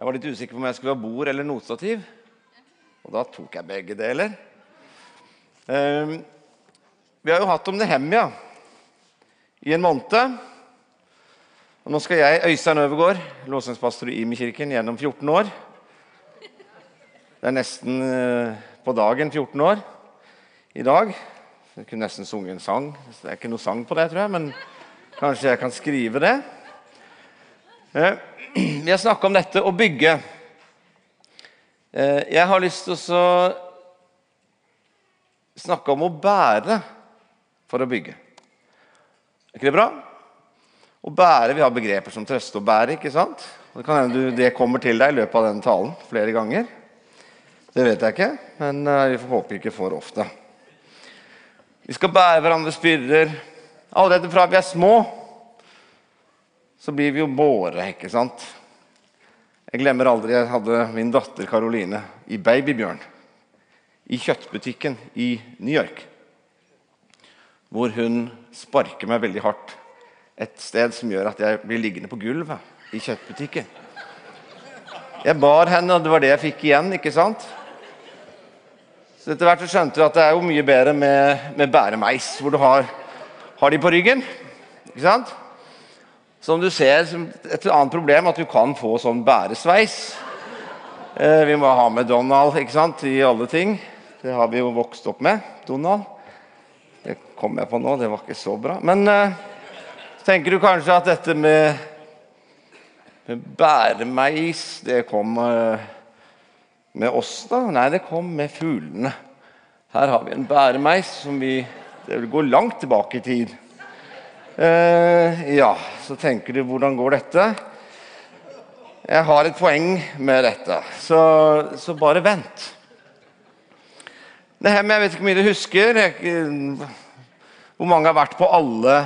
Jeg var litt usikker på om jeg skulle ha bord eller notstativ. Og da tok jeg begge deler. Eh, vi har jo hatt om Nehemja i en måned. Og nå skal jeg, Øystein Øvergaard, låsingspastor i Imi-kirken gjennom 14 år Det er nesten eh, på dagen 14 år i dag. Jeg kunne nesten sunget en sang. Det er ikke noe sang på det, tror jeg, men kanskje jeg kan skrive det. Eh, vi har snakka om dette å bygge. Eh, jeg har lyst til å snakke om å bære for å bygge. Er ikke det bra? Å bære, Vi har begreper som trøste og bære. ikke sant? Det kan hende det kommer til deg i løpet av denne talen flere ganger. Det vet jeg ikke, men eh, vi får håpe ikke for ofte. Vi skal bære hverandres byrder. Allerede fra vi er små, så blir vi jo båre, ikke sant? Jeg glemmer aldri jeg hadde min datter Karoline i Babybjørn i kjøttbutikken i New York. Hvor hun sparker meg veldig hardt et sted som gjør at jeg blir liggende på gulvet i kjøttbutikken. Jeg bar henne, og det var det jeg fikk igjen. ikke sant? Så etter hvert så skjønte du at det er jo mye bedre med, med bæremeis, hvor du har, har, de på ryggen. Ikke sant? Som du ser, Et annet problem at du kan få sånn bæresveis. Eh, vi må ha med Donald ikke sant, i alle ting. Det har vi jo vokst opp med. Donald. Det kom jeg på nå, det var ikke så bra. Men eh, tenker du kanskje at dette med, med bæremeis, det kom eh, med oss, da? Nei, det kom med fuglene. Her har vi en bæremeis som vi Det vil gå langt tilbake i tid. Eh, ja, så tenker du hvordan går dette? Jeg har et poeng med dette, så, så bare vent. Nehemia, jeg vet ikke hvor mye du husker. Jeg, hvor mange har vært på alle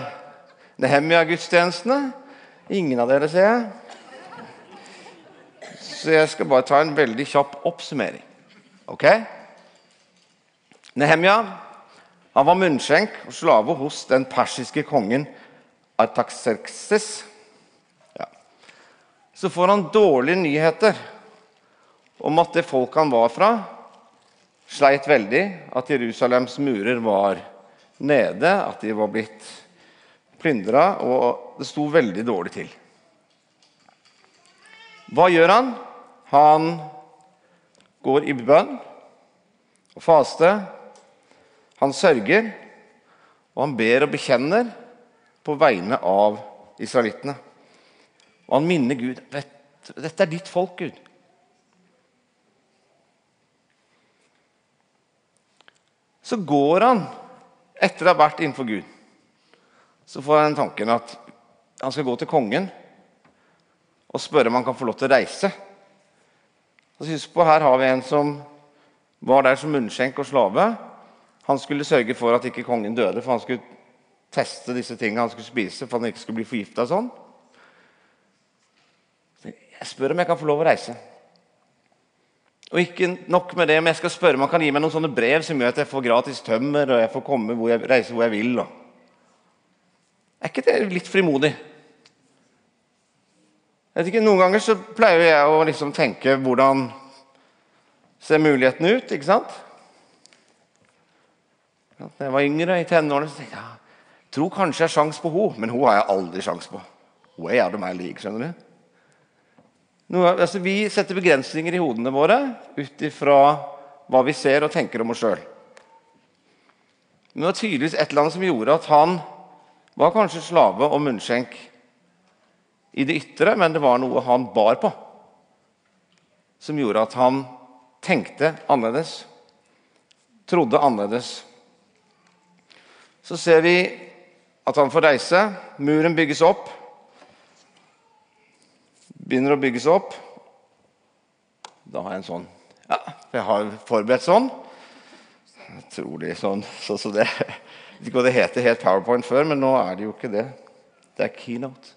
Nehemia-gudstjenestene? Ingen av dere, ser jeg. Så jeg skal bare ta en veldig kjapp oppsummering. Ok? Nehemja han var munnskjenk og slave hos den persiske kongen Artaxerxes. Ja. Så får han dårlige nyheter om at det folk han var fra, sleit veldig. At Jerusalems murer var nede, at de var blitt plyndra, og det sto veldig dårlig til. Hva gjør han? Han går i bønn og faste. Han sørger, og han ber og bekjenner på vegne av israelittene. Og han minner Gud dette er ditt folk, Gud. Så går han etter å ha vært innenfor Gud. Så får han tanken at han skal gå til kongen og spørre om han kan få lov til å reise. Så husk på, Her har vi en som var der som munnskjenk og slave. Han skulle sørge for at ikke kongen døde, for han skulle teste disse tingene han skulle spise for han ikke skulle bli forgifta sånn. Jeg spør om jeg kan få lov å reise. Og ikke nok med det, men jeg skal spørre om han kan gi meg noen sånne brev som gjør at jeg får gratis tømmer og jeg får komme hvor jeg, reise hvor jeg vil. Er ikke det litt frimodig? Ikke, noen ganger så pleier jeg å liksom tenke hvordan ser muligheten ut, ikke sant? Da jeg var yngre, i tenårene, så tenkte jeg jeg tror kanskje jeg har sjans på henne, men hun har jeg aldri sjans på. Hun er jævlig meg lik, skjønner du. Noe, altså, vi setter begrensninger i hodene våre ut ifra hva vi ser og tenker om oss sjøl. Men det var tydeligvis et eller annet som gjorde at han var kanskje slave og munnskjenk i det ytre, men det var noe han bar på, som gjorde at han tenkte annerledes, trodde annerledes. Så ser vi at han får reise. Muren bygges opp. Begynner å bygges opp. Da har jeg en sånn Ja, jeg har forberedt sånn. Jeg tror det er sånn så, så det, det heter helt PowerPoint før, men nå er det jo ikke det. Det er keynote.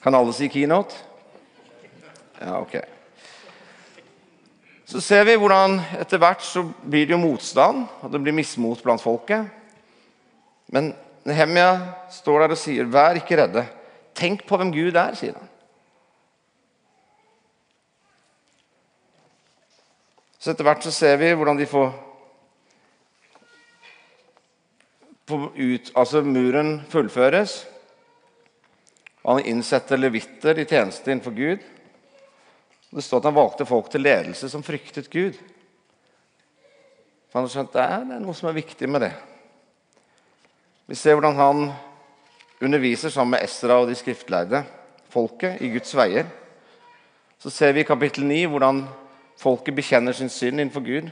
Kan alle si keynote? Ja, ok. Så ser vi hvordan etter hvert så blir det jo motstand, og det blir mismot blant folket. Men Nehemia står der og sier, 'Vær ikke redde. Tenk på hvem Gud er', sier han. Så etter hvert så ser vi hvordan de får ut, altså Muren fullføres. Han innsetter levitter i tjeneste innenfor Gud. Det står at han valgte folk til ledelse som fryktet Gud. For han har skjønt er, det er noe som er viktig med det. Vi ser hvordan han underviser sammen med Esra og de skriftleide folket i Guds veier. Så ser vi i kapittel 9 hvordan folket bekjenner sin synd innenfor Gud.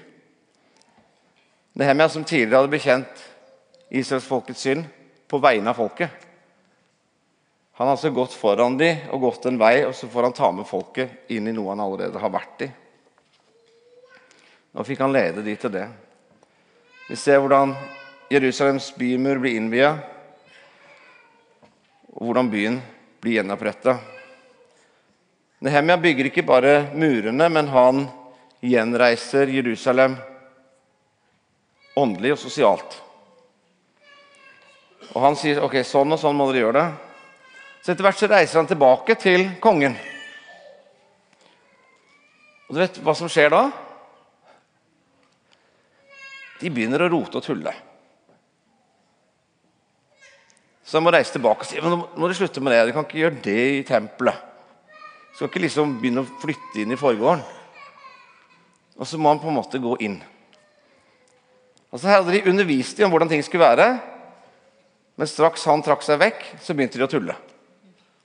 Nehemia, som tidligere hadde bekjent israelsfolkets synd på vegne av folket. Han har altså gått foran dem og gått en vei, og så får han ta med folket inn i noe han allerede har vært i. Nå fikk han lede de til det. Vi ser hvordan Jerusalems bymur blir innvia, og hvordan byen blir gjenoppretta. Nehemia bygger ikke bare murene, men han gjenreiser Jerusalem åndelig og sosialt. Og han sier ok, sånn og sånn må dere gjøre det. Så etter hvert så reiser han tilbake til kongen. Og du vet hva som skjer da? De begynner å rote og tulle. Så han må reise tilbake og si men nå må dere slutte med det. De kan ikke gjøre det i tempelet. Du skal ikke liksom begynne å flytte inn i forgården. Og så må han på en måte gå inn. Og så hadde de undervist dem om hvordan ting skulle være. Men straks han trakk seg vekk, så begynte de å tulle.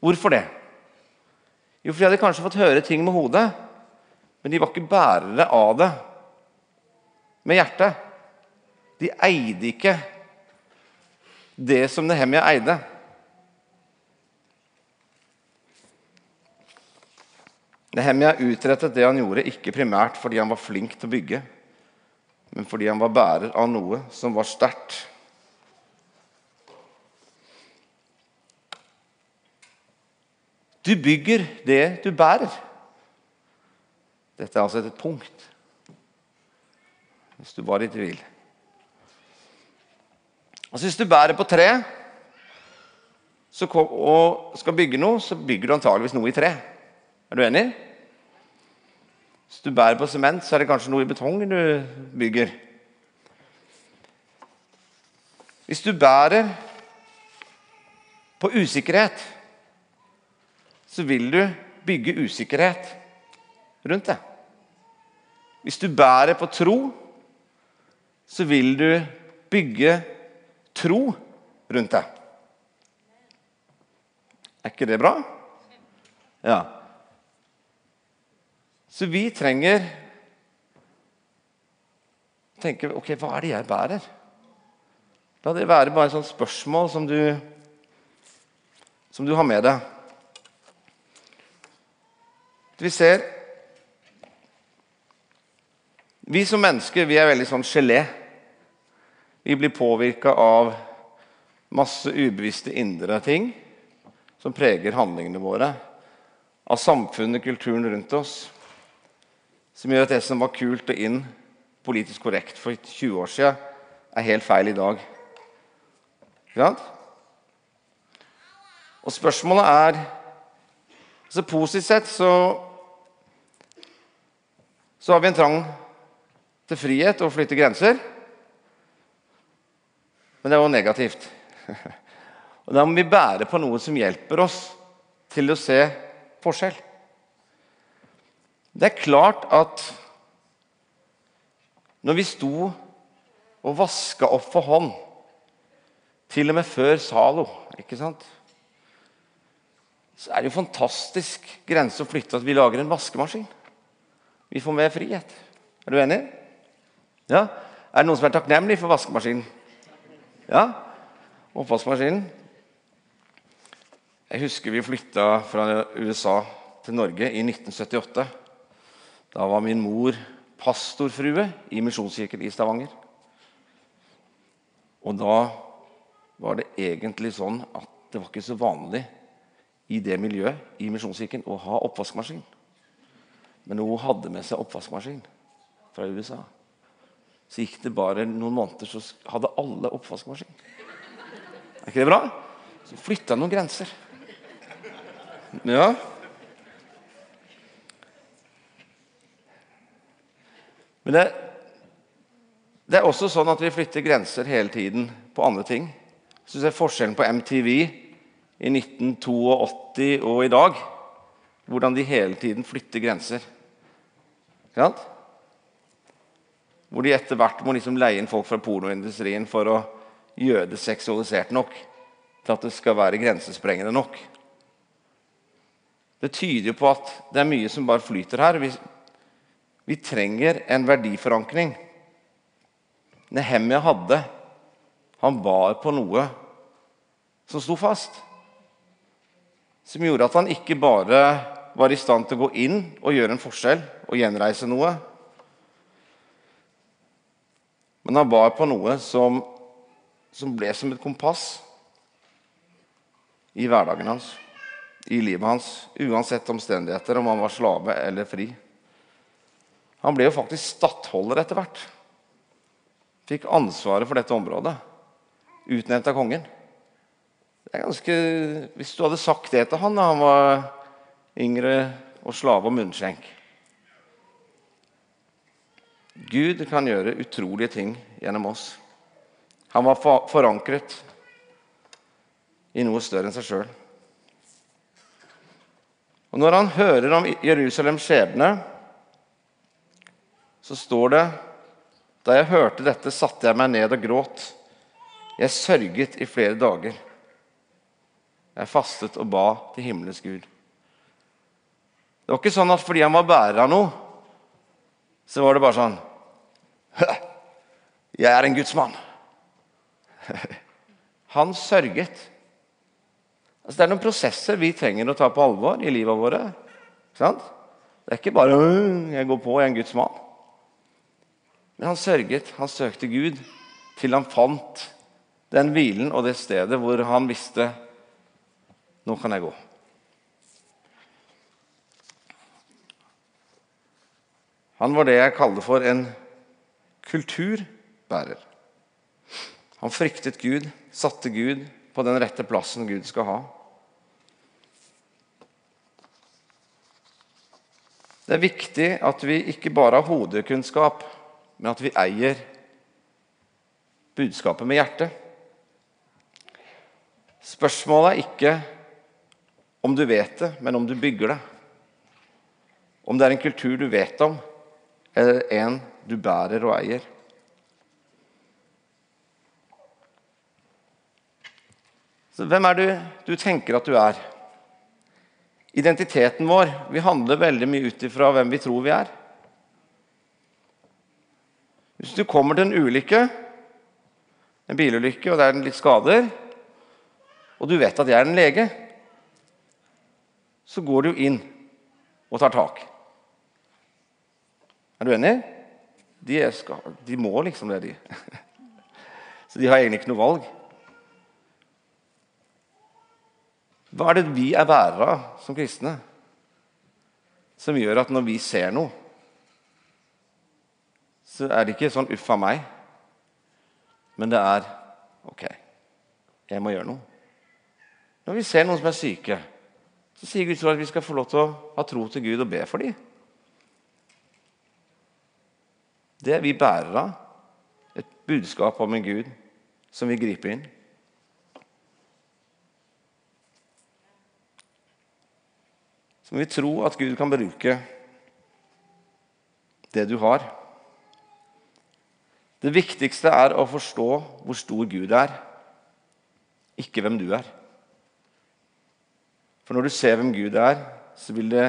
Hvorfor det? Jo, for de hadde kanskje fått høre ting med hodet, men de var ikke bærere av det med hjertet. De eide ikke det som Nehemia eide. Nehemia utrettet det han gjorde, ikke primært fordi han var flink til å bygge, men fordi han var bærer av noe som var sterkt Du bygger det du bærer. Dette er altså et punkt, hvis du var i tvil. Altså Hvis du bærer på tre kom, og skal bygge noe, så bygger du antageligvis noe i tre. Er du enig? Hvis du bærer på sement, så er det kanskje noe i betong du bygger. Hvis du bærer på usikkerhet så vil du bygge usikkerhet rundt det. Hvis du bærer på tro, så vil du bygge tro rundt det. Er ikke det bra? Ja. Så vi trenger å tenke ok, hva er det jeg bærer? La det være bare et sånt spørsmål som du, som du har med deg. Vi ser Vi som mennesker vi er veldig sånn gelé. Vi blir påvirka av masse ubevisste indre ting som preger handlingene våre. Av samfunnet, kulturen rundt oss. Som gjør at det som var kult og inn politisk korrekt for 20 år siden, er helt feil i dag. Og spørsmålet er altså Positivt sett så så har vi en trang til frihet og å flytte grenser. Men det er jo negativt. Og Da må vi bære på noe som hjelper oss til å se forskjell. Det er klart at når vi sto og vaska opp for hånd, til og med før Zalo ikke sant? Så er det jo fantastisk grense å flytte at vi lager en vaskemaskin. Vi får mer frihet. Er du enig? Ja? Er det noen som er takknemlig for vaskemaskinen? Ja? Oppvaskmaskinen? Jeg husker vi flytta fra USA til Norge i 1978. Da var min mor pastorfrue i Misjonskirken i Stavanger. Og da var det egentlig sånn at det var ikke så vanlig i det miljøet i Misjonskirken å ha oppvaskmaskin. Men hun hadde med seg oppvaskmaskin fra USA. Så gikk det bare noen måneder, så hadde alle oppvaskmaskin. Er ikke det bra? Så flytta noen grenser. Ja. Men det, det er også sånn at vi flytter grenser hele tiden på andre ting. Hvis du ser forskjellen på MTV i 1982 og i dag, hvordan de hele tiden flytter grenser. Ikke sant? Hvor de etter hvert må liksom leie inn folk fra pornoindustrien for å gjøre det seksualisert nok til at det skal være grensesprengende nok. Det tyder jo på at det er mye som bare flyter her. Vi, vi trenger en verdiforankring. Nehemja hadde Han bar på noe som sto fast. Som gjorde at han ikke bare var i stand til å gå inn og gjøre en forskjell og gjenreise noe. Men han var på noe som, som ble som et kompass i hverdagen hans, i livet hans, uansett omstendigheter, om han var slave eller fri. Han ble jo faktisk stattholder etter hvert. Fikk ansvaret for dette området, utnevnt av kongen. Det er ganske, Hvis du hadde sagt det til han da han var yngre og slave og munnskjenk Gud kan gjøre utrolige ting gjennom oss. Han var forankret i noe større enn seg sjøl. Og når han hører om Jerusalems skjebne, så står det Da jeg hørte dette, satte jeg meg ned og gråt. Jeg sørget i flere dager. Jeg fastet og ba til himmelens Gud. Det var ikke sånn at fordi han var bærer av noe, så var det bare sånn Jeg er en gudsmann. Han sørget. Altså, det er noen prosesser vi trenger å ta på alvor i livet våre. Det er ikke bare 'jeg går på, jeg er en gudsmann'. Men han sørget, han søkte Gud til han fant den hvilen og det stedet hvor han visste 'nå kan jeg gå'. Han var det jeg kaller for en kulturbærer. Han fryktet Gud, satte Gud på den rette plassen Gud skal ha. Det er viktig at vi ikke bare har hodekunnskap, men at vi eier budskapet med hjertet. Spørsmålet er ikke om du vet det, men om du bygger det. Om det er en kultur du vet om, eller en du bærer og eier. Så hvem er du du tenker at du er? Identiteten vår vi handler veldig mye ut ifra hvem vi tror vi er. Hvis du kommer til en ulykke, en bilulykke, og det er litt skader, og du vet at jeg er en lege, så går du inn og tar tak. Er du enig? De, skal, de må liksom det, de. Så de har egentlig ikke noe valg. Hva er det vi er bærere av som kristne, som gjør at når vi ser noe, så er det ikke sånn 'uff a meg', men det er 'ok, jeg må gjøre noe'. Når vi ser noen som er syke, så sier Gud at vi skal få lov til å ha tro til Gud og be for dem. Det er vi bærere. Et budskap om en Gud som vil gripe inn. Så må vi tro at Gud kan bruke det du har. Det viktigste er å forstå hvor stor Gud er, ikke hvem du er. For når du ser hvem Gud er, så vil det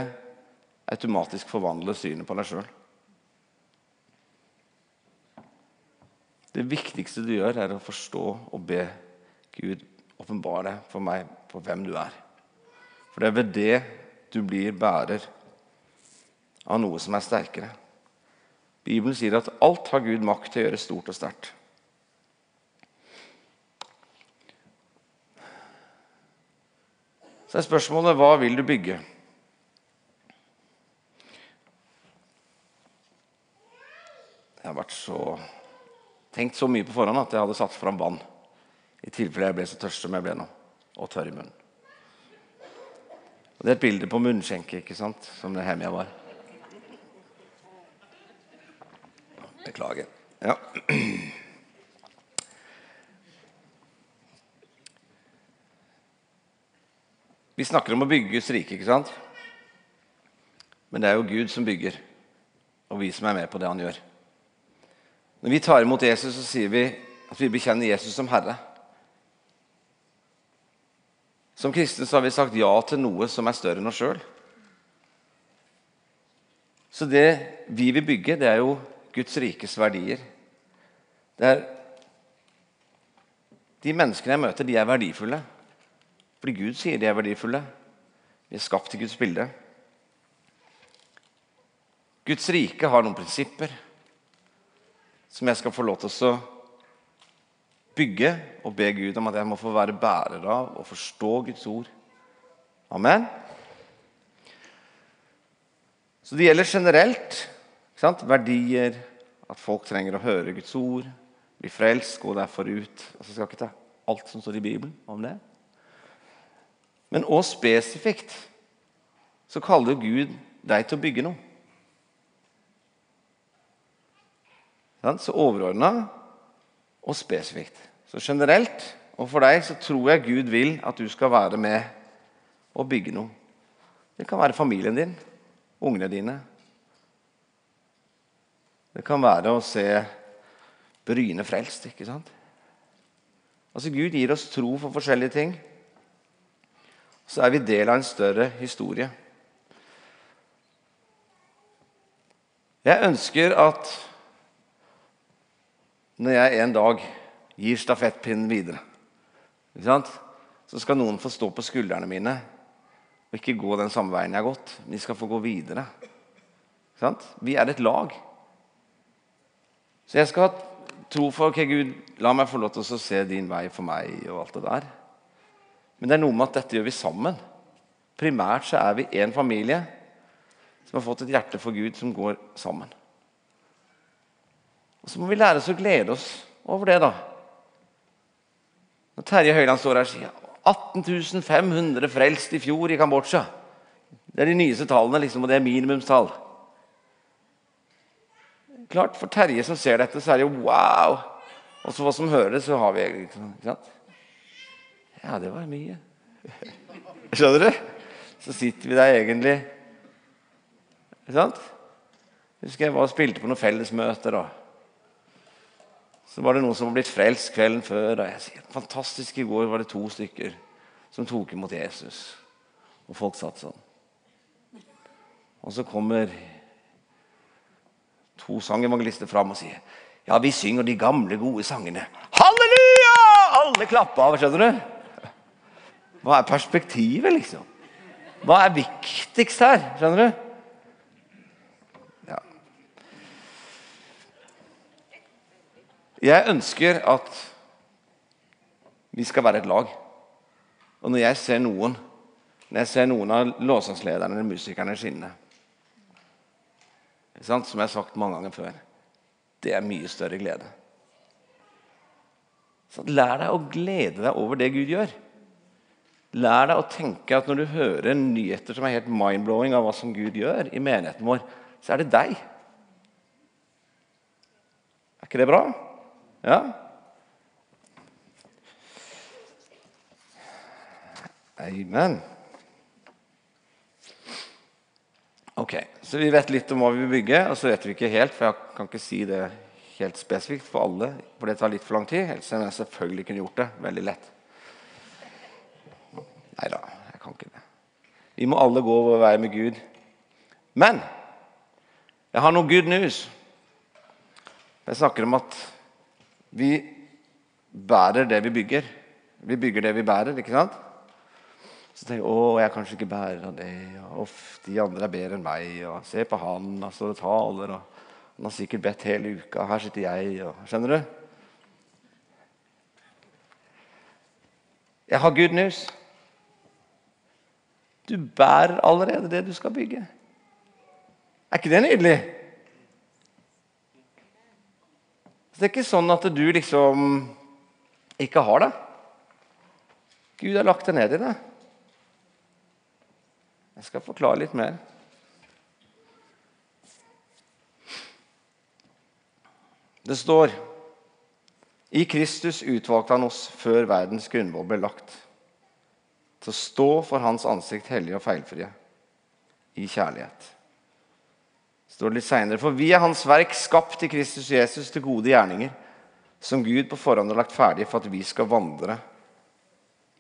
automatisk forvandle synet på deg sjøl. Det viktigste du gjør, er å forstå og be Gud åpenbare for meg på hvem du er. For det er ved det du blir bærer av noe som er sterkere. Bibelen sier at alt har Gud makt til å gjøre stort og sterkt. Så er spørsmålet hva vil du bygge? Jeg har vært så tenkt så mye på forhånd at jeg hadde satt fram vann. I tilfelle jeg ble så tørst som jeg ble nå, og tørr i munnen. Og Det er et bilde på munnskjenke, ikke sant? som det Nehemia var. Beklager. Ja. Vi snakker om å bygge Guds rike, ikke sant? Men det er jo Gud som bygger, og vi som er med på det han gjør. Når vi tar imot Jesus, så sier vi at vi bekjenner Jesus som Herre. Som kristne så har vi sagt ja til noe som er større enn oss sjøl. Så det vi vil bygge, det er jo Guds rikes verdier. Det er De menneskene jeg møter, de er verdifulle. Fordi Gud sier de er verdifulle. Vi er skapt i Guds bilde. Guds rike har noen prinsipper som jeg skal få lov til å bygge og be Gud om at jeg må få være bærer av og forstå Guds ord. Amen. Så det gjelder generelt. Verdier, at folk trenger å høre Guds ord, bli frelst, gå derfor ut. Altså, skal ikke ta alt som står i Bibelen om det. Men òg spesifikt så kaller Gud deg til å bygge noe. Så overordna og spesifikt. Så generelt og for deg så tror jeg Gud vil at du skal være med og bygge noe. Det kan være familien din, ungene dine. Det kan være å se Bryne frelst. ikke sant? Altså Gud gir oss tro for forskjellige ting. Så er vi del av en større historie. Jeg ønsker at når jeg en dag gir stafettpinnen videre, så skal noen få stå på skuldrene mine og ikke gå den samme veien jeg har gått. De skal få gå videre. Vi er et lag. Så jeg skal tro for ok, Gud, la meg få lov til å se din vei for meg. og alt det der. Men det er noe med at dette gjør vi sammen. Primært så er vi én familie som har fått et hjerte for Gud, som går sammen. Og Så må vi lære oss å glede oss over det, da. Når Terje Høiland står her og sier 18 500 frelst i fjor i Kambodsja. Det er de nyeste tallene, liksom, og det er minimumstall. Klart, For Terje som ser dette, så er det jo wow. Og så hva som hører det, så har vi liksom, ikke sant? Ja, det var mye. Skjønner du? Så sitter vi der egentlig Ikke sant? Husker jeg var og spilte på noen fellesmøter. da. Så var det noen som var blitt frelst kvelden før. Og jeg sier, fantastisk I går var det to stykker som tok imot Jesus. Og folk satt sånn. Og så kommer to sangevangelister fram og sier ja, vi synger de gamle, gode sangene. Halleluja! Alle klapper av. skjønner du? Hva er perspektivet, liksom? Hva er viktigst her? Skjønner du? Jeg ønsker at vi skal være et lag. Og når jeg ser noen når jeg ser noen av låsangslederne eller musikerne skinne Som jeg har sagt mange ganger før det er mye større glede. Så Lær deg å glede deg over det Gud gjør. Lær deg å tenke at når du hører nyheter som er helt mind-blowing av hva som Gud gjør i menigheten vår, så er det deg. Er ikke det bra? Ja? Amen. Ok, Så vi vet litt om hva vi vil bygge, og så vet vi ikke helt, for jeg kan ikke si det helt spesifikt for alle, for det tar litt for lang tid. Ellers hadde jeg selvfølgelig kunne gjort det veldig lett. Nei da, jeg kan ikke det. Vi må alle gå vår vei med Gud. Men jeg har noe good news. Jeg snakker om at vi bærer det vi bygger. Vi bygger det vi bærer, ikke sant? Så tenker jeg å, jeg kanskje ikke bærer av det. Og de andre er bedre enn meg. Og se på han, han står og taler. Og han har sikkert bedt hele uka. Her sitter jeg. Og, skjønner du? Jeg har good news. Du bærer allerede det du skal bygge. Er ikke det nydelig? Så det er ikke sånn at du liksom ikke har det. Gud har lagt det ned i det. Jeg skal forklare litt mer. Det står i Kristus utvalgte han oss før verdens grunnvoll ble lagt, til å stå for Hans ansikt hellige og feilfrie, i kjærlighet. Står litt senere, For vi er Hans verk, skapt i Kristus Jesus til gode gjerninger, som Gud på forhånd har lagt ferdig for at vi skal vandre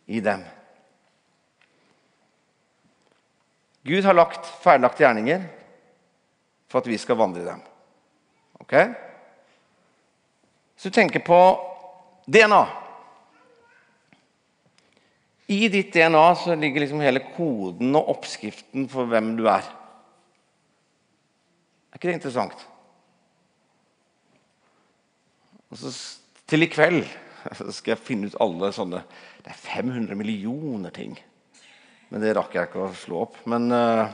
i dem. Gud har lagt ferdiglagte gjerninger for at vi skal vandre i dem. Ok? Så du tenker på DNA. I ditt DNA så ligger liksom hele koden og oppskriften for hvem du er. Er ikke det interessant? Så Til i kveld skal jeg finne ut alle sånne Det er 500 millioner ting. Men det rakk jeg ikke å slå opp. Men uh,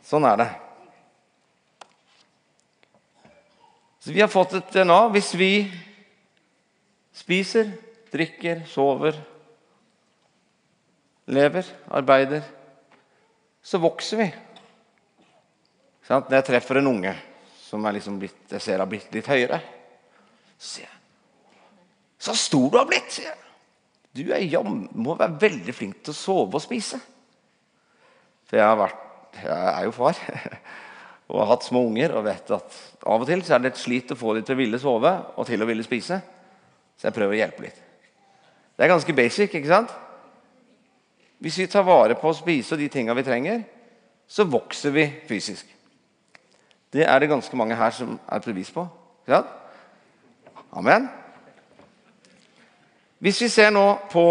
sånn er det. Så vi har fått et DNA. Hvis vi spiser, drikker, sover, lever, arbeider, så vokser vi. Når jeg treffer en unge som liksom blitt, jeg ser har blitt litt høyere, så sier jeg Så stor du har blitt! sier jeg. Du er, ja, må være veldig flink til å sove og spise. For jeg, vært, jeg er jo far og har hatt små unger og vet at av og til så er det et slit å få dem til å ville sove og til å ville spise. Så jeg prøver å hjelpe litt. Det er ganske basic. ikke sant? Hvis vi tar vare på å spise og de tinga vi trenger, så vokser vi fysisk. Det er det ganske mange her som er bevis på. Ja? Amen. Hvis vi ser nå på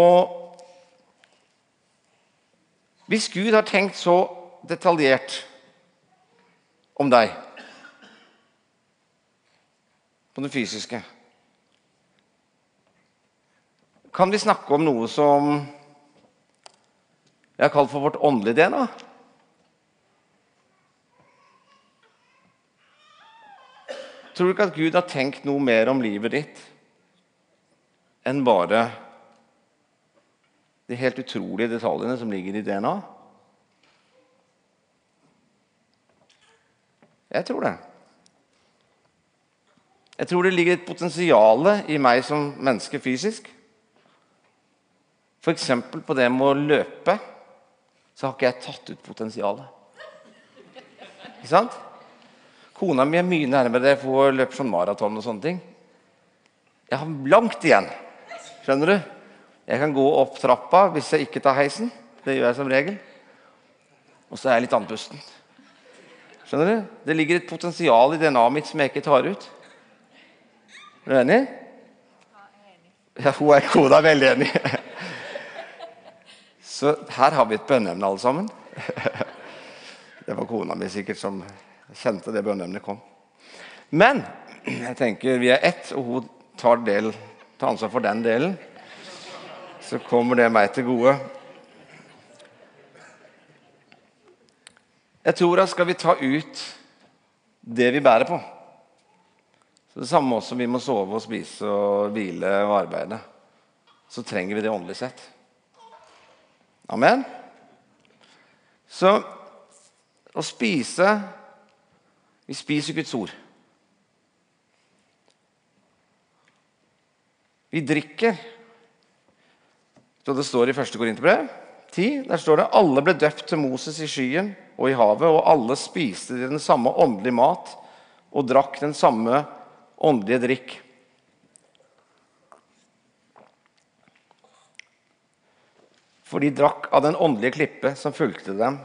Hvis Gud har tenkt så detaljert om deg på det fysiske Kan vi snakke om noe som jeg har kalt for vårt åndelige DNA? Tror du ikke at Gud har tenkt noe mer om livet ditt enn bare de helt utrolige detaljene som ligger i DNA? Jeg tror det. Jeg tror det ligger et potensial i meg som menneske fysisk. F.eks. på det med å løpe så har ikke jeg tatt ut potensialet. Ikke sant? Kona mi er mye nærmere for hun løpe sånn maraton og sånne ting. Jeg har langt igjen. Skjønner du? Jeg kan gå opp trappa hvis jeg ikke tar heisen. Det gjør jeg som regel. Og så er jeg litt andpusten. Skjønner du? Det ligger et potensial i DNA-et mitt som jeg ikke tar ut. Er du enig? Ja, hun er kona veldig enig. Så her har vi et bønneemne, alle sammen. Det var kona mi sikkert som kjente det bønneemnet kom. Men jeg tenker vi er ett, og hun tar, del, tar ansvar for den delen. Så kommer det meg til gode. Jeg tror at skal vi ta ut det vi bærer på så Det samme også vi må sove og spise og hvile og arbeide. Så trenger vi det åndelig sett. Amen? Så å spise Vi spiser Guds ord. Vi drikker. Så det står i 1. Korinterbrev 10. Der står det alle ble døpt til Moses i skyen og i havet, og alle spiste den samme åndelige mat og drakk den samme åndelige drikk. For de drakk av den åndelige klippe som fulgte dem,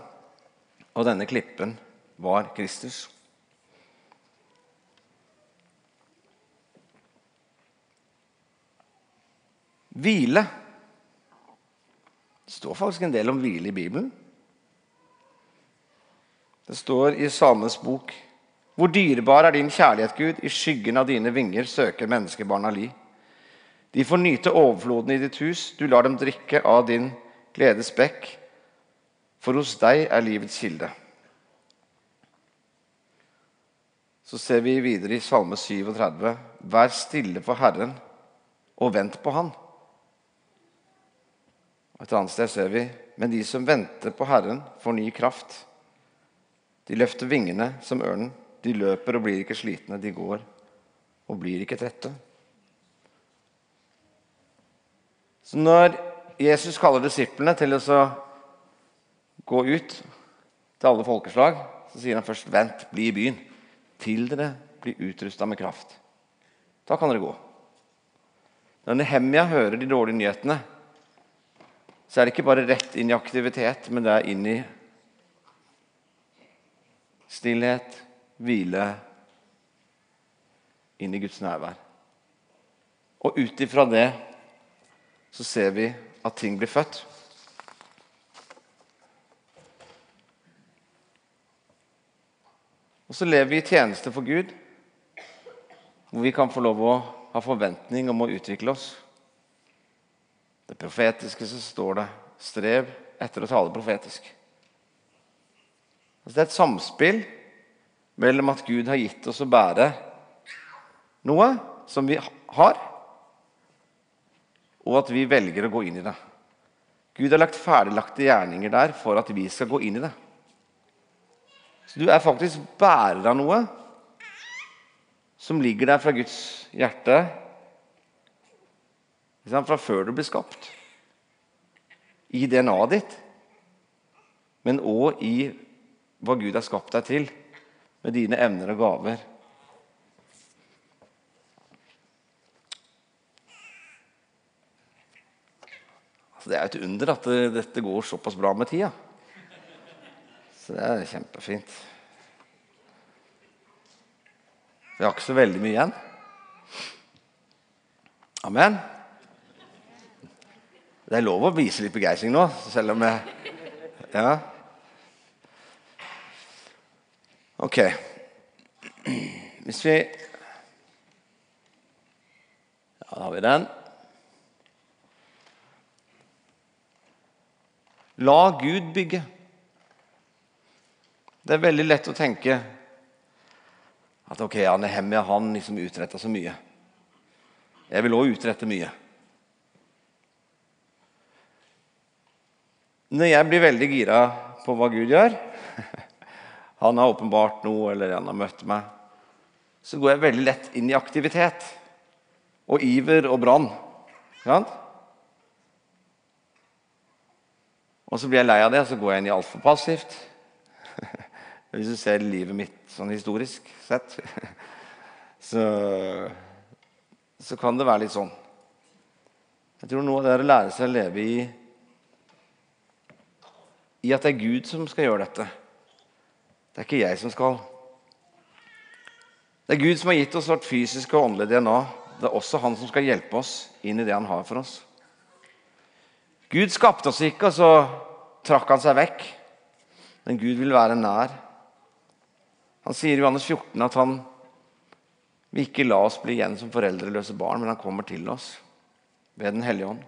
og denne klippen var Kristus. Hvile. Det står faktisk en del om hvile i Bibelen. Det står i Salmes bok Hvor dyrebar er din kjærlighet, Gud, i skyggen av dine vinger søker menneskebarna li. De får nyte overfloden i ditt hus, du lar dem drikke av din gledes bekk, for hos deg er livets kilde. Så ser vi videre i Salme 37.: Vær stille for Herren og vent på Han. Et annet sted ser vi men de som venter på Herren, får ny kraft. De løfter vingene som ørnen. De løper og blir ikke slitne. De går og blir ikke trette. Så når Jesus kaller disiplene til å gå ut til alle folkeslag, så sier han først 'vent, bli i byen', til dere blir utrusta med kraft. Da kan dere gå. Når Nehemia hører de dårlige nyhetene, så er det ikke bare rett inn i aktivitet, men det er inn i stillhet, hvile, inn i Guds nærvær. Og ut ifra det så ser vi at ting blir født. Og så lever vi i tjeneste for Gud, hvor vi kan få lov å ha forventning om å utvikle oss. Det profetiske så står det 'strev etter å tale profetisk'. Altså det er et samspill mellom at Gud har gitt oss å bære noe som vi har, og at vi velger å gå inn i det. Gud har lagt ferdiglagte gjerninger der for at vi skal gå inn i det. Så du er faktisk bærer av noe som ligger der fra Guds hjerte fra før du ble skapt. I DNA-et ditt, men òg i hva Gud har skapt deg til, med dine evner og gaver. Altså, det er et under at dette går såpass bra med tida. Så det er kjempefint. Vi har ikke så veldig mye igjen. Amen. Det er lov å vise litt begeistring nå, selv om jeg Ja. Ok. Hvis vi Ja, da har vi den. La Gud bygge. Det er veldig lett å tenke at ok, Nehemia han liksom utretta så mye. Jeg vil òg utrette mye. Når jeg blir veldig gira på hva Gud gjør Han har åpenbart noe, eller han har møtt meg. Så går jeg veldig lett inn i aktivitet og iver og brann. Og så blir jeg lei av det, og så går jeg inn i altfor passivt. Hvis du ser livet mitt sånn historisk sett, så, så kan det være litt sånn. Jeg tror noe av det er å lære seg å leve i i at det er Gud som skal gjøre dette. Det er ikke jeg som skal. Det er Gud som har gitt oss vårt fysiske og åndelige DNA. Det er også Han som skal hjelpe oss inn i det Han har for oss. Gud skapte oss ikke, og så trakk Han seg vekk. Men Gud vil være nær. Han sier i Johannes 14 at han vil ikke la oss bli igjen som foreldreløse barn, men han kommer til oss ved Den hellige ånd.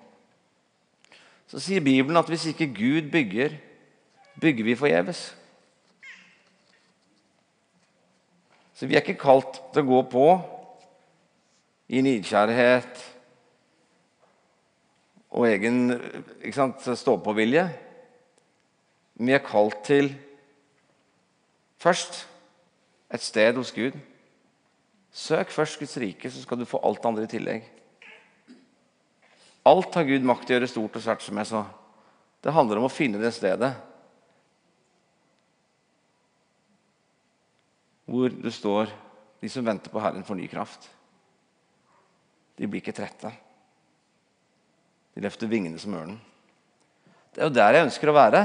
Så sier Bibelen at hvis ikke Gud bygger, bygger vi forgjeves. Så vi er ikke kalt til å gå på i nidkjærhet og egen stå-på-vilje. Vi er kalt til først et sted hos Gud. Søk først Guds rike, så skal du få alt andre i tillegg. Alt har Gud makt til å gjøre stort og svært, som jeg sa. Det handler om å finne det stedet hvor det står de som venter på Herren, får ny kraft. De blir ikke trette. De løfter vingene som ørnen. Det er jo der jeg ønsker å være.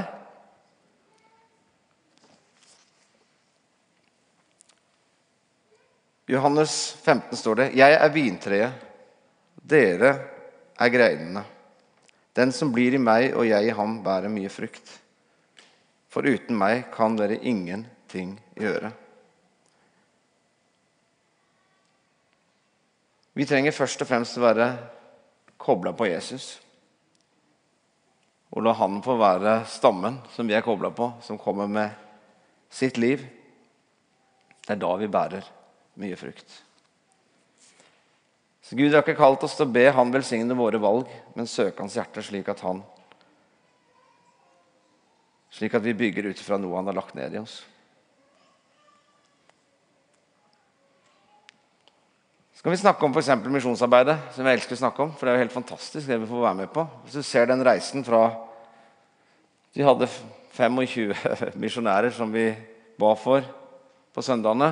Johannes 15 står det, 'Jeg er vintreet, dere er greinene.' 'Den som blir i meg og jeg i ham, bærer mye frukt.' 'For uten meg kan dere ingenting gjøre.' Vi trenger først og fremst å være kobla på Jesus. Og la han få være stammen som vi er kobla på, som kommer med sitt liv. Det er da vi bærer mye frukt. Så Gud har ikke kalt oss til å be Han velsigne våre valg, men søke Hans hjerte, slik at han Slik at vi bygger ut fra noe Han har lagt ned i oss. Så kan vi snakke om for misjonsarbeidet, som jeg elsker å snakke om. For det er jo helt fantastisk det vi får være med på. Hvis du ser den reisen fra De hadde 25 misjonærer som vi ba for på søndagene.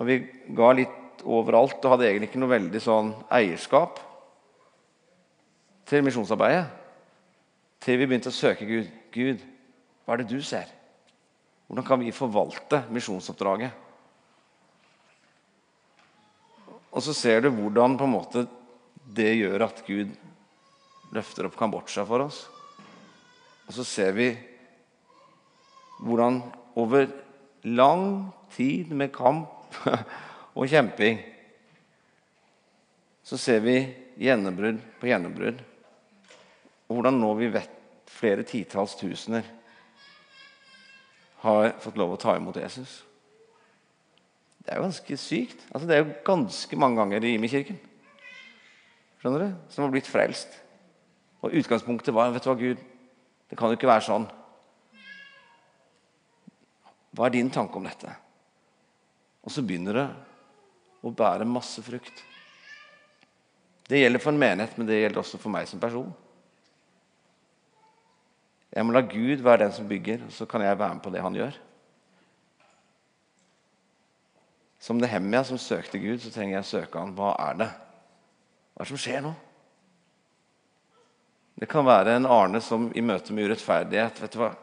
Og vi ga litt overalt og hadde egentlig ikke noe veldig sånn eierskap til misjonsarbeidet. Til vi begynte å søke Gud. Gud, hva er det du ser? Hvordan kan vi forvalte misjonsoppdraget? Og så ser du hvordan på en måte det gjør at Gud løfter opp Kambodsja for oss. Og så ser vi hvordan over lang tid med kamp og kjemping så ser vi gjennombrudd på gjennombrudd. Og hvordan nå vi vet flere titalls tusener har fått lov å ta imot Jesus. Det er jo ganske sykt. Altså, det er jo ganske mange ganger i Imi-kirken skjønner du, som har blitt frelst. Og utgangspunktet var vet du hva, Gud, det kan jo ikke være sånn. Hva er din tanke om dette? Og så begynner det å bære masse frukt. Det gjelder for en menighet, men det gjelder også for meg som person. Jeg må la Gud være den som bygger, og så kan jeg være med på det han gjør. Som Nehemia som søkte Gud, så trenger jeg å søke han. Hva er det? Hva er det som skjer nå? Det kan være en Arne som i møte med urettferdighet Vet du hva?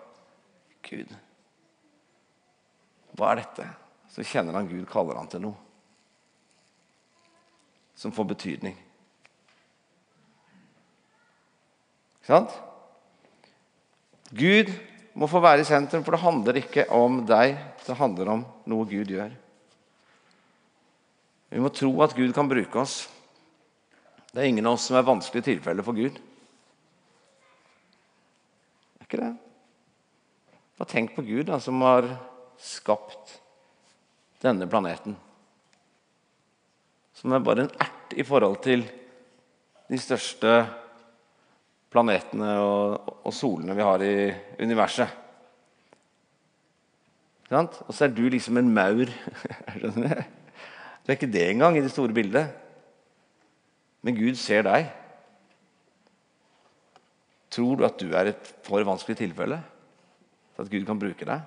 Gud, hva er dette? Så kjenner han Gud kaller han til noe som får betydning. Ikke sant? Gud må få være i sentrum, for det handler ikke om deg. Det handler om noe Gud gjør. Vi må tro at Gud kan bruke oss. Det er ingen av oss som er vanskelige tilfeller for Gud. Det er ikke det. Bare tenk på Gud, da, som har skapt denne planeten. Som er bare en ert i forhold til de største planetene og, solene vi har i universet. Og så er du liksom en maur. Du? Er ikke det engang i det store bildet. Men Gud ser deg. Tror du at du er et for vanskelig tilfelle for at Gud kan bruke deg?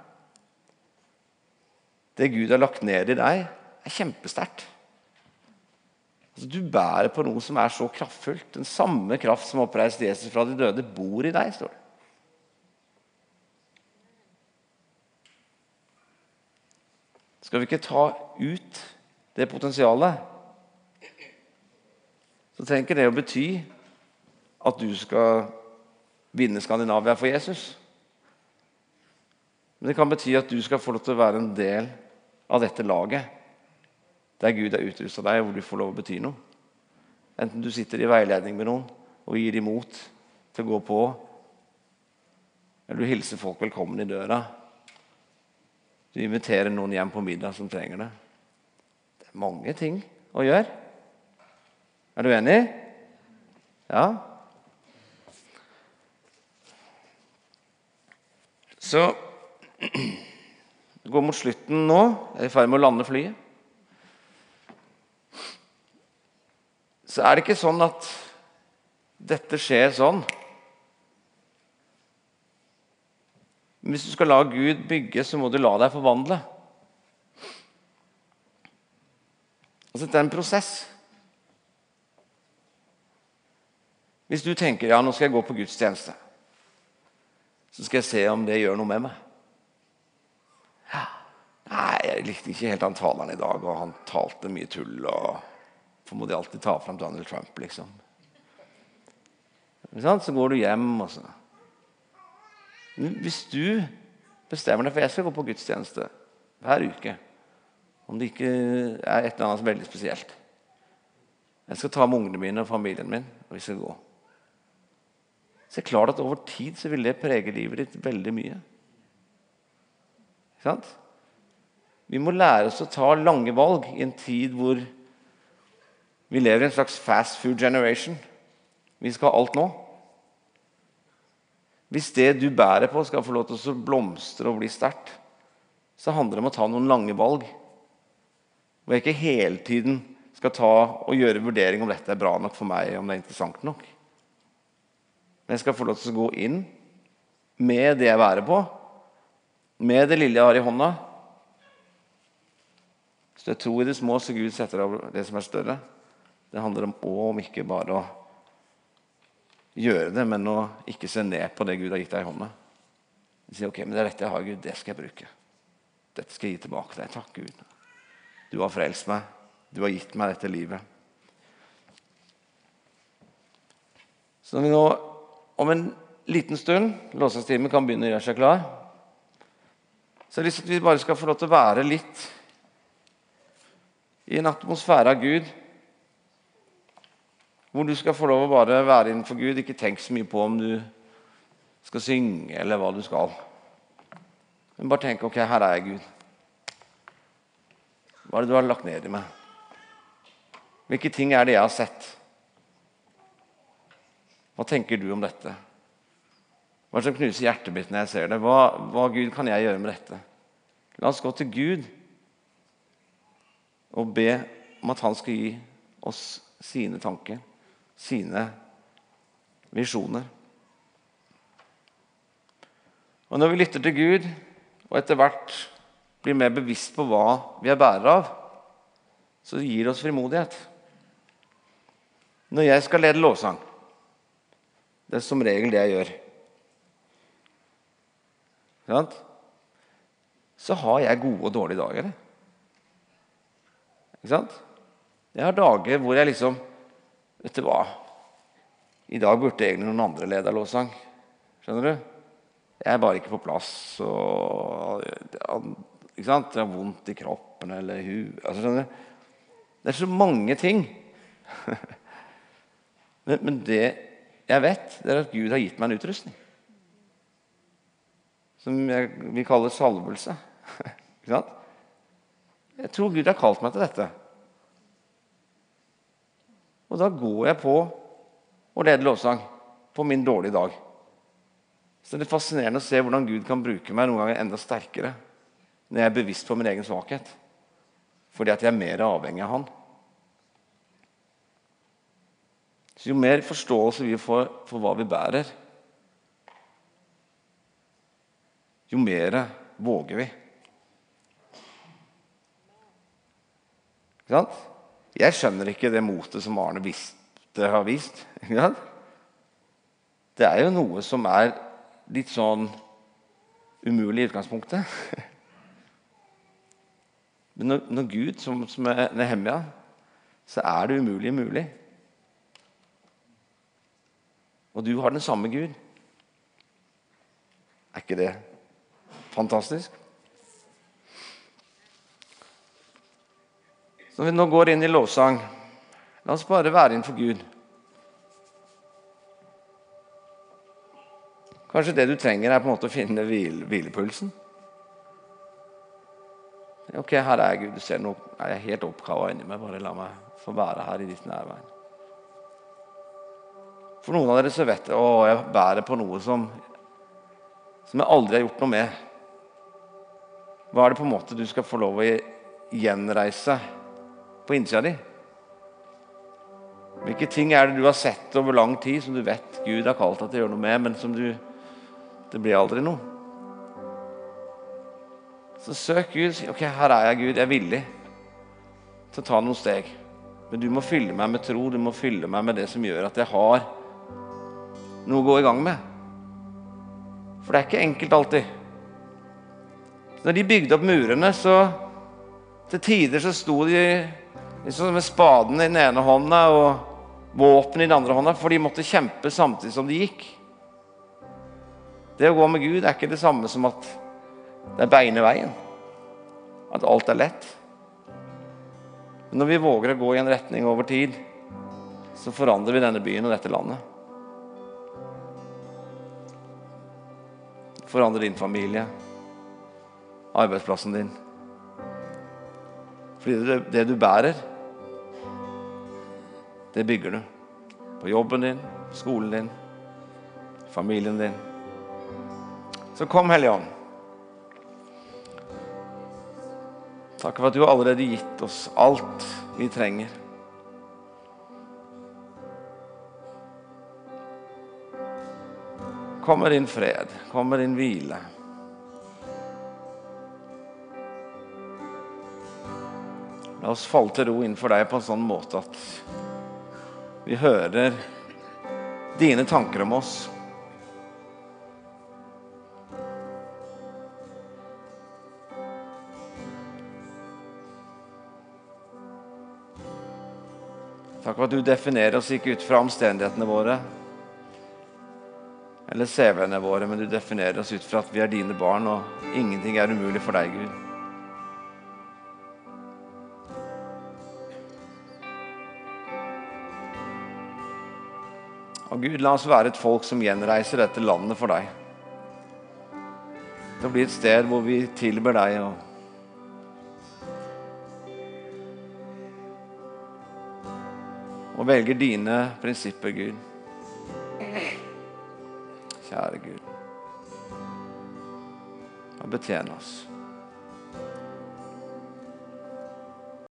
Det Gud har lagt ned i deg, er kjempesterkt. Altså, du bærer på noe som er så kraftfullt. Den samme kraft som oppreiste Jesus fra de døde, bor i deg, står det. Skal vi ikke ta ut det potensialet, så trenger ikke det å bety at du skal vinne Skandinavia for Jesus. Men det kan bety at du skal få lov til å være en del av dette laget der Gud har utrusta deg, og hvor du får lov å bety noe. Enten du sitter i veiledning med noen og gir dem mot til å gå på, eller du hilser folk velkommen i døra. Du inviterer noen hjem på middag som trenger det mange ting å gjøre. Er du enig? Ja? Så det går mot slutten nå. Jeg er i ferd med å lande flyet. Så er det ikke sånn at dette skjer sånn. Hvis du skal la Gud bygge, så må du la deg forvandle. Altså, det er en prosess. Hvis du tenker ja, nå skal jeg gå på gudstjeneste, så skal jeg se om det gjør noe med meg. Ja. Nei, jeg likte ikke helt han taleren i dag, og han talte mye tull. og For må de alltid ta fram Donald Trump, liksom. Så går du hjem, og så Hvis du bestemmer deg for jeg skal gå på gudstjeneste hver uke om det ikke er et eller annet veldig spesielt. Jeg skal ta med ungene mine og familien min, og vi skal gå. Så det er klart at Over tid så vil det prege livet ditt veldig mye. Ikke sant? Vi må lære oss å ta lange valg i en tid hvor vi lever i en slags fast food generation. Vi skal ha alt nå. Hvis det du bærer på, skal få lov til å blomstre og bli sterkt, så handler det om å ta noen lange valg hvor jeg ikke hele tiden skal ta og gjøre vurdering om dette er bra nok for meg, om det er interessant nok. Men jeg skal få lov til å gå inn med det jeg bærer på, med det lille jeg har i hånda. Så jeg tror i det små så Gud setter av det som er større. Det handler om, om ikke bare å gjøre det, men å ikke se ned på det Gud har gitt deg i hånda. Si ok, men det er dette jeg har, Gud. Det skal jeg bruke. Dette skal jeg gi tilbake til deg. Takk, Gud. Du har frelst meg. Du har gitt meg dette livet. Så når vi nå om en liten stund låsestimen kan begynne å gjøre seg klar, så jeg har lyst til at vi bare skal få lov til å være litt i en atmosfære av Gud. Hvor du skal få lov å bare være innenfor Gud. Ikke tenk så mye på om du skal synge, eller hva du skal. Men bare tenk ok, her er jeg, Gud. Hva er det du har lagt ned i meg? Hvilke ting er det jeg har sett? Hva tenker du om dette? Hva er det som knuser hjertet mitt når jeg ser det? Hva, hva Gud kan jeg gjøre med dette? La oss gå til Gud og be om at han skal gi oss sine tanker, sine visjoner. Og Når vi lytter til Gud og etter hvert blir mer bevisst på hva vi er bærere av, så gir det oss frimodighet. Når jeg skal lede lovsang Det er som regel det jeg gjør. Så har jeg gode og dårlige dager. Ikke sant? Jeg har dager hvor jeg liksom Vet du hva? I dag burde egentlig noen andre lede lovsang. Skjønner du? Jeg er bare ikke på plass. Og, ikke sant? Det er vondt i kroppen eller huet altså, skjønner du? Det er så mange ting. men, men, det jeg vet, det er at Gud har gitt meg en utrustning. Som jeg, vi kaller salvelse. ikke sant? Jeg tror Gud har kalt meg til dette. Og da går jeg på og leder lovsang på min dårlige dag. Så det er fascinerende å se hvordan Gud kan bruke meg noen ganger enda sterkere når jeg er bevisst på min egen svakhet. Fordi at jeg er mer avhengig av Han. Så Jo mer forståelse vi får for hva vi bærer, jo mer våger vi. Ikke sant? Jeg skjønner ikke det motet som Arne visste har vist. Ikke sant? Det er jo noe som er litt sånn umulig i utgangspunktet. Men når, når Gud, som, som er Nehemia, så er det umulige mulig. Og du har den samme Gud. Er ikke det fantastisk? Så når vi nå går inn i lovsang, la oss bare være innenfor Gud. Kanskje det du trenger, er på en måte å finne hvile, hvilepulsen? Ok, her er jeg, Gud. Du ser nå er jeg helt oppkava inni meg. Bare la meg få være her i ditt nærvær. For noen av dere så vet jeg å, jeg bærer på noe som, som jeg aldri har gjort noe med. Hva er det på en måte du skal få lov å gjenreise på innsida di? Hvilke ting er det du har sett over lang tid som du vet Gud har kalt deg til å gjøre noe med, men som du det blir aldri noe. Så søk Gud. Si ok, her er jeg, Gud. Jeg er villig til å ta noen steg. Men du må fylle meg med tro. Du må fylle meg med det som gjør at jeg har noe å gå i gang med. For det er ikke enkelt alltid. Når de bygde opp murene, så til tider så sto de liksom med spaden i den ene hånda og våpenet i den andre hånda, for de måtte kjempe samtidig som de gikk. Det å gå med Gud er ikke det samme som at er beine veien. At alt er lett. Men når vi våger å gå i en retning over tid, så forandrer vi denne byen og dette landet. Forandre din familie, arbeidsplassen din. Fordi det, det du bærer, det bygger du. På jobben din, skolen din, familien din. Så kom, Hellige Ånd. Takk for at du har allerede gitt oss alt vi trenger. Kommer din fred, kommer din hvile. La oss falle til ro innenfor deg på en sånn måte at vi hører dine tanker om oss. Du definerer oss ikke ut fra omstendighetene våre eller CV-ene våre, men du definerer oss ut fra at vi er dine barn, og ingenting er umulig for deg, Gud. Og Gud, la oss være et folk som gjenreiser dette landet for deg. Det blir et sted hvor vi tilber deg og og velger dine prinsipper, Gud. Kjære Gud. Og betjen oss.